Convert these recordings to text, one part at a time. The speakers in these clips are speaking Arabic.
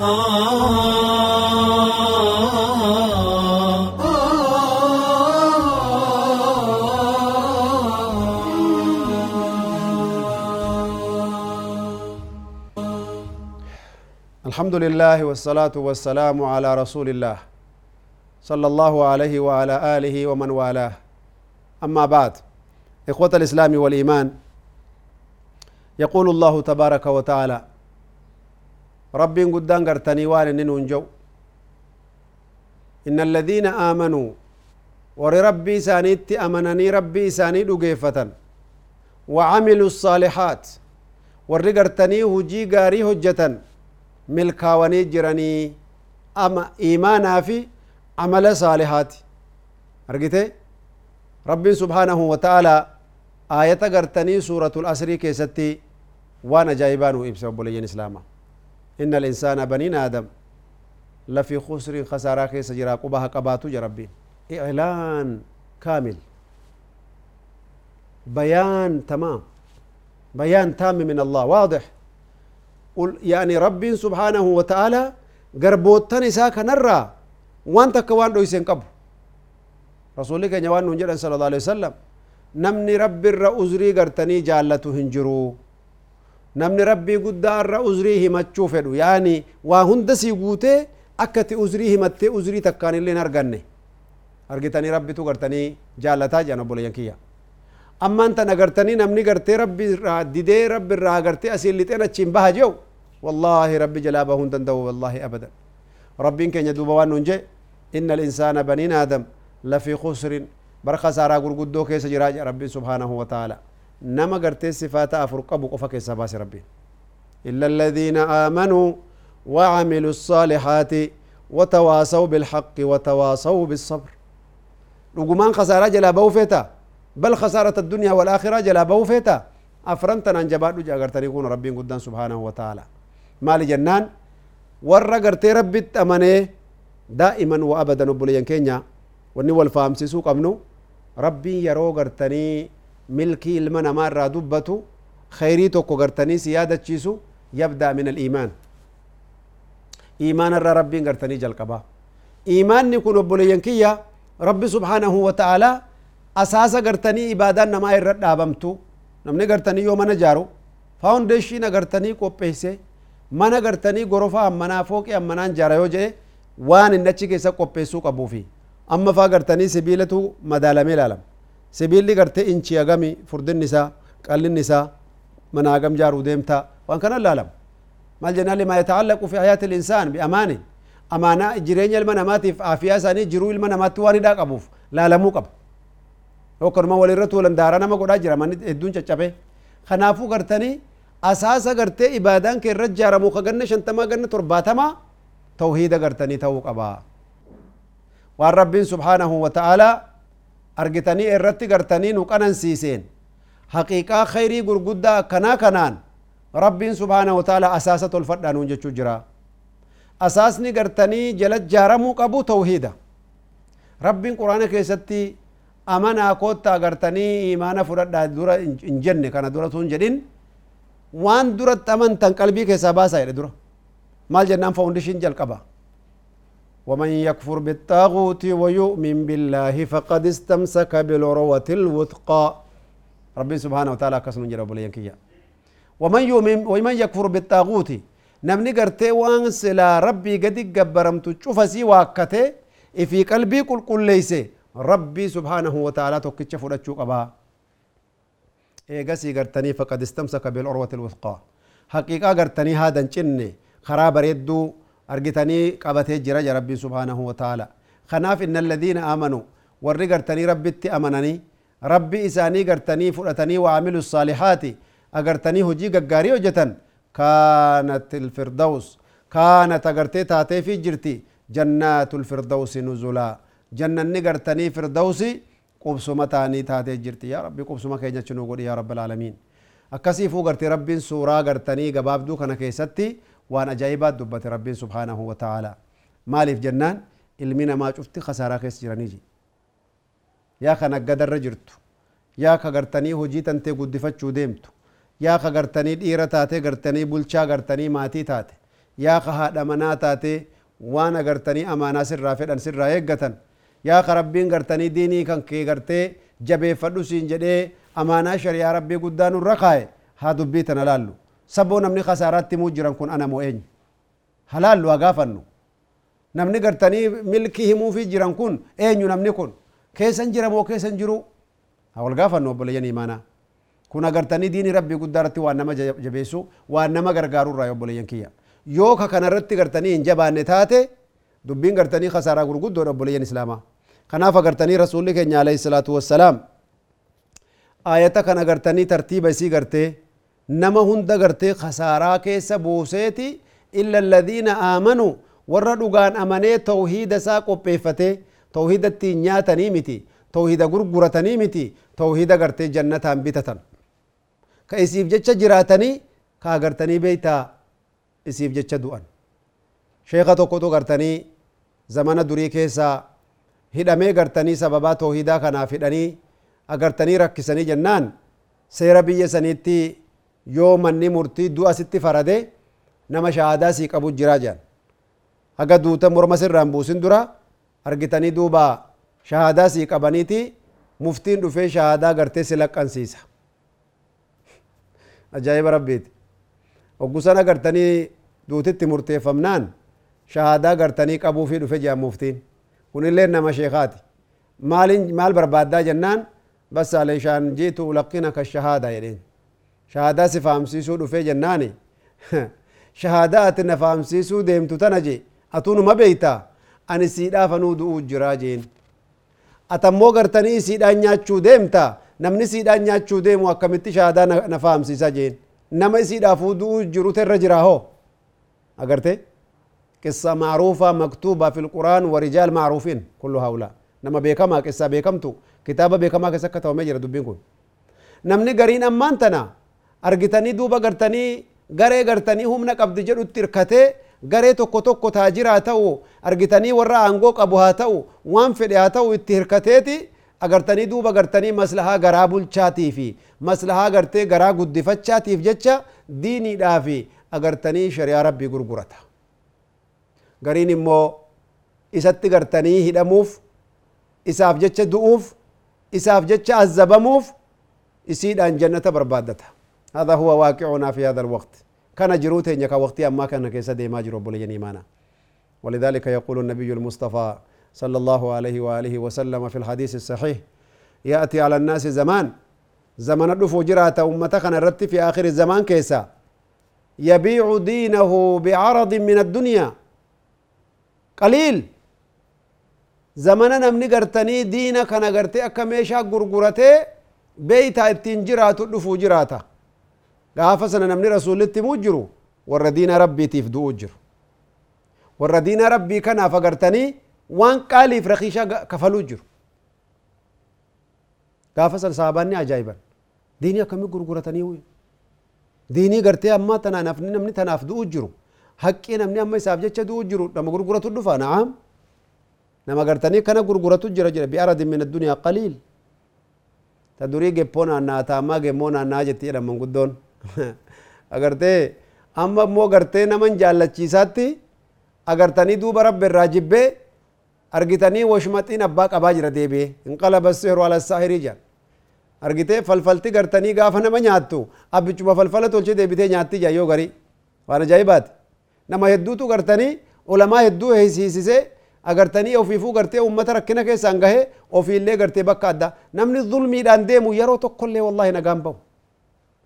الحمد لله والصلاة والسلام على رسول الله صلى الله عليه وعلى آله ومن والاه أما بعد إخوة الإسلام والإيمان يقول الله تبارك وتعالى ربي قدان قرتني وان ننجو إن الذين آمنوا ور ربي سانيت أمنني ربي ساني دقيفة وعملوا الصالحات ور قرتني هجي قاري هجة milkaawanii jiranii ama iimaanaa fi amala saalihaati argite rabbiin subhaanahu wa ta'aalaa aayata gartanii suuratul asrii keessatti waan ajaa'ibaa nu ibsa إن الإنسان بني آدم لفي خسر خسارة سجرا قبها قباتو جربين إعلان كامل. بيان تمام. بيان تام من الله. واضح. قل يعني ربي سبحانه وتعالى قربوتن إساك نرى. وانت كوان رويسين قبو. رسولك نوان صلى الله عليه وسلم. نمني رب الرأزري قرتني جالته هنجرو. نمني ربي قد الرا أزري همتشو فدو يعني وهند سيقوتي أكتي أزري همتي أزري تكاني اللي نرغني أرغتني ربي تو قرتني جالتا جانا بولي ينكيا أما أنت نقرتني نمني قرتي ربي را ديدي ربي را قرتي أسيل لتين أتشين بها جو والله ربي جلابه دندو والله أبدا ربي كن يدوب وانونجي إن الإنسان بنين آدم لفي خسر برخة سارا قرقدو كيس جراج ربي سبحانه وتعالى نما قرتي صفات أفرق قفا كيس باس ربي إلا الذين آمنوا وعملوا الصالحات وتواصوا بالحق وتواصوا بالصبر رقمان خسارة جلابه فيتا بل خسارة الدنيا والآخرة جلا بوفيتا أفرنتنا انجباد جاغرتني يكون ربي قدام سبحانه وتعالى مال جنان ورّا ربي أمني دائما وأبدا نبولي كينيا وني والفام سيسوق أمنو ربي يرو قرتني ملكي المنا مرة دبتو خيري توكو قرتني سيادة تشيسو يبدأ من الإيمان إيمان الرا ربي قرتني جلقبا إيمان نكون بولي كيا ربي سبحانه وتعالى asaasa gartanii ibaadaan namaa irra dhaabamtu namni gartanii yoo mana jaaru faawundeeshiin agartanii qopheesse mana gartanii gorofa ammanaa fooqii ammanaan jaara yoo jedhe waan inni achi keessa qopheessuu qabuufi amma faa gartanii sibiilatu madaalamee ilaalama sibiilli gartee inchi agami furdinni isaa qallinni isaa mana hagam jaaruu deemtaa waan kana ilaalama maal jennaan lima yataallaqu fi hayaati linsaan biamaani amaanaa jireenya ilma namaatiif aafiyaa isaanii jiruu ilma namaatti waan hidhaa qabuuf laalamuu qaba yookanuma walirra tuulan daara nama godhaa jira manni hedduun caccabe kanaafuu gartanii asaasa gartee ibaadaan kee irra jaaramu ka ganna shantamaa ganna torbaatamaa tawhiida gartanii ta'uu qaba waan rabbiin subhaanahu wa ta'aalaa argitanii irratti gartanii nu qanansiiseen haqiiqaa khayrii gurguddaa akkanaa kanaan rabbiin subhaanahu wa ta'aalaa asaasa tolfadhaa nuun jechuu jira asaasni gartanii jala jaaramuu qabu tawhiida rabbiin quraana keessatti amanaa koottaa agartanii imaana fudhadhaa dura hin jenne kana dura tun jedhin waan duratti amantan qalbii keessaa baasaa jedhe dura maal jennaan faawundishiin jalqaba ومن يكفر بالطاغوت ويؤمن بالله فقد استمسك بالعروة الوثقى. ربي سبحانه وتعالى كسن جرى بلينكيا ومن يؤمن ومن يكفر بالطاغوت. نمني قرتي وان سلا ربي قد قبرمت شوفسي واكته في قلبي قل قل ليسي ربي سبحانه وتعالى توكيتش فراتشو قبا إيغاسي غرتني فقد استمسك بالعروة الوثقى. حقيقة غرتني هذا نچني خراب ريدو. أرجتني قبته جرى ربي سبحانه وتعالى خناف إن الذين آمنوا ورّي غرتني ربي أمنني ربي إساني غرتني فرأتني وعملوا الصالحات أغرتني هجي غاري وجتن كانت الفردوس كانت أغرتي تاتي في جرتي جنات الفردوس نزلا jannanni gartanii firdawsi qubsuma taanii taatee jirti. Yaa rabbi qubsuma keenya chinuu godhi yaa rabbi alaalamiin akkasiifuu gartee rabbiin suuraa gartanii gabaabduu kana keessatti waan ajaa'ibaat dubbate rabbiin subhaanahu wa ta'aalaa maaliif jennaan ilmi namaa cufti khasaaraa keessa jiranii yaa ka naggadarra jirtu yaa ka gartanii hojii tantee guddifachuu deemtu yaa ka gartanii dhiira taate gartanii bulchaa gartanii maatii taate yaa ka haadha manaa taate waan agartanii amaanaa sirraa fedhan sirraa eeggatan yaa ka rabbiin gartanii diinii kan kee gartee jabeeffadhu siin jedhee amaanaa shari'aa rabbii moo eenyu halaallu haa gaafannu namni gartanii milkii himuufii jiran kun eenyu namni kun keessan jira moo keessan jiru haa wal gaafannu obboleeyyan imaanaa kun agartanii diinii rabbii guddaa irratti waan nama jabeessu waan nama gargaaru irraa obboleeyyan kiyya yoo ka kana irratti gartanii hin jabaanne taate dubbiin gartanii kasaaraa gurguddoodha obboleeyyan islaamaa kanaaf agartanii rasuulli keenya alayhi salaatu wassalaam ayata kana gartanii tartiiba isii gartee nama hunda gartee kasaaraa keessa buuseeti illa alladhiina aamanuu warra dhugaan amanee tawhiida isaa qopheeffatee tawhiida ittiin nyaatanii miti tawhiida gurguratanii miti tawhiida gartee jannataan bitatan ka isiif jecha jiraatanii ka agartanii beeytaa isiif jecha du'an sheeka tokkotu gartanii zamana durii keessaa hidhamee gartanii sababaa tawhiidaa kanaaf hidhanii agartanii rakkisanii jennaan seera biyya saniitti yoo manni murtii du'a sitti farade nama shahaadaa sii qabu jiraa jedhan haga duuta morma sirraan buusin dura argitanii duuba shahaadaa sii qabaniiti muftiin dhufee shahaadaa gartee si laqqansiisa ajaa'iba rabbiiti oggusan agartanii duutitti murteeffamnaan shahaadaa gartanii qabuufii dhufe jedhan muftiin kunillee nama sheekaati maal barbaaddaa jennaan bas aleeshaan jiitu ulaqqinaka shahaada jedheen shahaadaa si fahamsiisuu dhufee jennaani shahaadaa ati na fahamsiisuu deemtu tana je atunuma beeyta ani siidhaaf anuu du'uu jiraa jeen atammoo gartanii isiidhaan nyaachuu deemta namni siidhaan nyaachuu deemu akkamitti shahaadaa na fahamsiisa jeen nama isiidhaafuu du'uu jirutu irra jiraa hoo agarte قصة معروفة مكتوبة في القرآن ورجال معروفين كل هؤلاء نما بيكما قصة بيكمتو كتابة بيكما كسكة ومجرى دبين كن نمني قرين أمان تنا أرجتني دوبا قرتني garee gartanii humna qabdi jedhutti hirkatee garee tokko tokko taajiraa haa ta'u argitanii warra aangoo qabu haa ta'u waan fedhe haa ta'u itti hirkateeti agartanii duuba gartanii maslahaa garaa bulchaatii fi maslahaa gartee garaa guddifachaatiif jecha diiniidhaa fi agartanii shari'aa rabbii gurgurata gariin immoo isatti gartanii hidhamuuf isaaf jecha du'uuf isaaf jecha azzabamuuf isiidhaan jannata barbaaddata هذا هو واقعنا في هذا الوقت. كان جروت إنك وقتي أما كان كيس ديما جرو بولي إيمانا ولذلك يقول النبي المصطفى صلى الله عليه وآله وسلم في الحديث الصحيح يأتي على الناس زمان زمن الدفو جرات أمتك الرت في آخر الزمان كيسا. يبيع دينه بعرض من الدنيا. قليل. زمن نمني قرتني دينك أنا قرتي أكميشا قرقرتي بيتا التنجرات الدفو جراتا. قافة سنة نمني رسول مجرو. ور دين ربي تيف دو أجر. ور دين ربي كان فقرتني وان قالي فرخيشة كفل أجر. قافة سنة صاحباني عجائبا ديني كمي قرقرتني وي. ديني قرتي أما تنا نفني نمني تناف دو أجر. حقي نمني أما يساب دو أجر. نما قرقرتو دفا نعم. نما قرتني كان قرقرتو جر جر بأرد من الدنيا قليل. تدري جبونا ناتا ما جمونا ناجتي رمان قدون قدون. अगर ते अम मो गरते नमन जालची साथी अगर तनी दू बरब बे राजिबे अर्गितनी वोशमती नब्बा कबाज रदे बे इनका लबस वाला साहिरी फल फलती फलफलती गरतनी गाफ न मात तू अब फल फल तो दे देबी जाती जाइयो गरी वाले जाई बात न महदू तू गरतनी ओलमा हिद्दू है इसी इसी से अगर तनी ओफीफू करते उम्म रखे न के संग है ओफी ले करते बक्का अद्दा नमनी जुल्मी डांदे मुयरो तो खुल्ले वल्ला न न गांबाऊ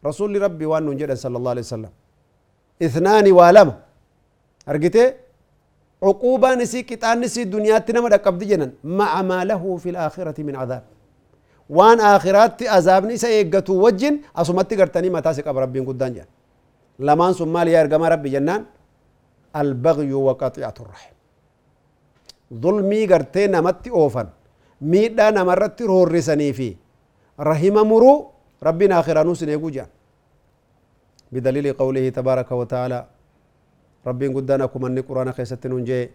rasuulli rabbii waan nuun jedhan sala allah alaihi wasallam ithnaani waa lama argitee cuquubaan isii qixaanni isii duniyaatti nama dhaqqabdi jedhan maca maa lahu fi laakhirati min cadaab waan aakhiraatti azaabni isa eeggatu wajjin asumatti gartanii mataa si qaba rabbiin guddaan jedhan lamaan sun maal yaa ergamaa rabbi jennaan albagyu wa qaxi'atu rahim zulmii gartee namatti oofan miidhaa ربنا آخر أنوس نيجوجا بدليل قوله تبارك وتعالى ربي قدانكم أن قرآن خيستن جي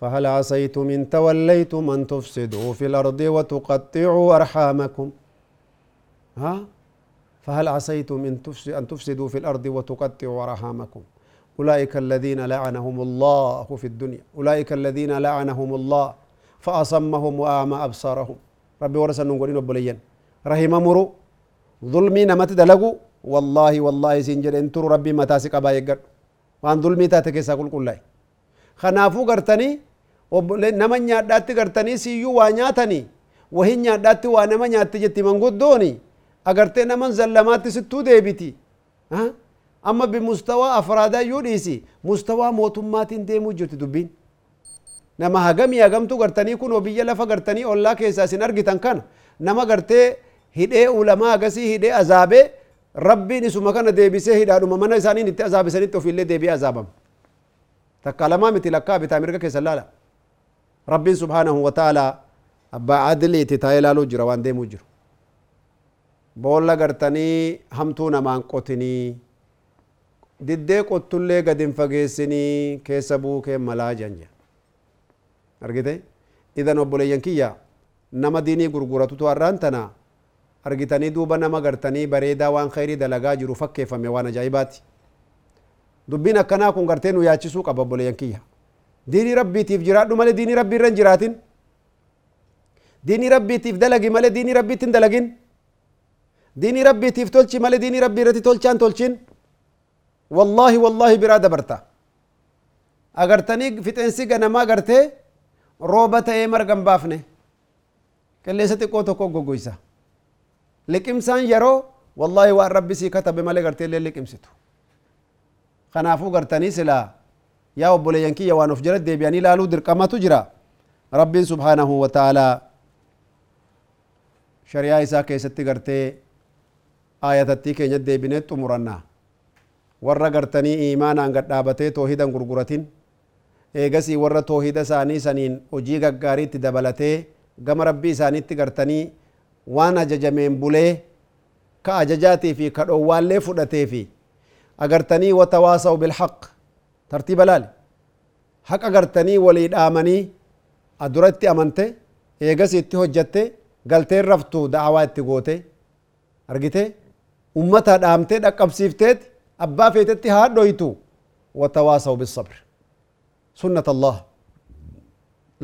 فهل عصيتم إن توليتم أن تفسدوا في الأرض وتقطعوا أرحامكم؟ ها؟ فهل عصيتم إن أن تفسدوا في الأرض وتقطعوا أرحامكم؟ أولئك الذين لعنهم الله في الدنيا. أولئك الذين لعنهم الله فأصمهم وأعمى أبصارهم. ربي ورسل نقولين رحم مرو. ظلمي نمت دلقو والله والله سنجر انتر ربي ما تاسق ابا يقر وان ظلمي تاتكيسا كل كل خنافو قرتني ونما نعدات قرتني سيو وانياتني. وهن نعدات وانما نعدات جتي من قدوني. اگرتي نمن زلمات ستو ديبتي ها؟ أما بمستوى أفراد يوليسي مستوى موتمات دي موجود دبين. نما هغم يغم تو قرتني كون وبيلا فقرتني الله كيساسين أرغتان كان نما قرتي hidhee ulamaa agasii hidhee azaabee rabbiin isuma kana deebisee hidhaadhuma mana isaaniin itti azaabisanitti ofiillee deebi'ee azaabama takka lamaa miti lakkaa bitaa mirga keessa laala rabbiin subhaanahu wa ta'aalaa abbaa adiliiti taa'ee ilaaluu jira waan deemuu jiru boolla gartanii hamtuu namaan qotinii diddee qottullee gad hin fageessinii keessa buukee malaa janja argite idan obboleeyyan kiyya nama diinii gurguratutu har'aan tana argitanii duuba nama gartanii bareedaa waan khayrii dalagaa jiru fakkeeffame waan ajaa'ibaati dubbiin akkanaa kun gartee nu yaachisuu qaba obboleeyyan kiyya diinii rabbiitiif jiraadhu malee diinii rabbii irra hin jiraatin diinii rabbiitiif dalagi malee diinii rabbiitti hin dalagin diinii rabbiitiif tolchi malee diinii rabbii irratti tolchaan tolchin wallaahi wallaahi biraa dabarta agartanii fixeensi ganamaa agartee rooba ta'ee marga hin baafne qilleessa xiqqoo tokko goggoysa لكمسان يرو والله وربي سي كتب ما لغرتي لي لكمسته خنافو غرتني سلا. يا وبلينكي يا وانو فجرت دي بياني لالو در كما تجرا ربي سبحانه وتعالى شريعة إسا كيستي غرتي آية تتي كي جد بنت تمرنا. ورّا غرتني إيمانا غرت آبتي توهيدا غرغرتين إيغسي ورّا توهيدا ساني سنين وجيغا غاري تدبلتي غم ربي ساني تغرتني waan ajajameen bulee ka ajajaatii fi ka dhowwaallee fudhatee fi agartanii watawaasaw bilhaq tartiiba laali haqa gartanii walii dhaamanii aduratti amante eegas itti hojjatte galteen raftu da'awaa itti goote argite ummata dhaamtee dhaqqabsiifteet abbaa feetetti haa dhoytu watawaasaw bisabr sunnat allah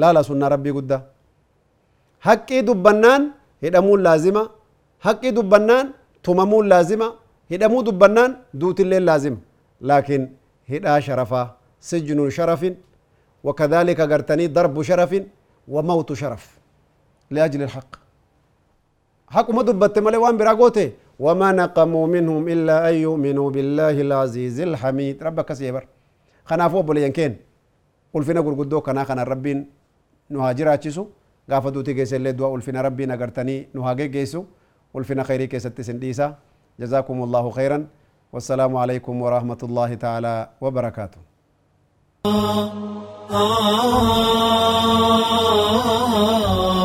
laala sunna rabbii guddaa haqqii dubbannaan hidhamuun laazima haqqii dubbannaan tumamuun laazima hidhamuu dubbannaan duutilleen laazima. Laakiin hidhaa sharafaa sijnu sharafin وكذلك قرتني ضرب شرف وموت شرف لأجل الحق حق ما دبت ملي وان وما نقموا منهم إلا أن يؤمنوا بالله العزيز الحميد ربك سيبر خنافو بوليان كين قل فينا قل قدو كنا خنا ربين نهاجر gaafa duuti keessa illee du'a ulfina rabbiin agartanii nu haa geggeessu ulfina khayrii keessattis hin dhiisa جزاكم الله خيرا والسلام عليكم ورحمة الله تعالى وبركاته آه آه آه آه آه آه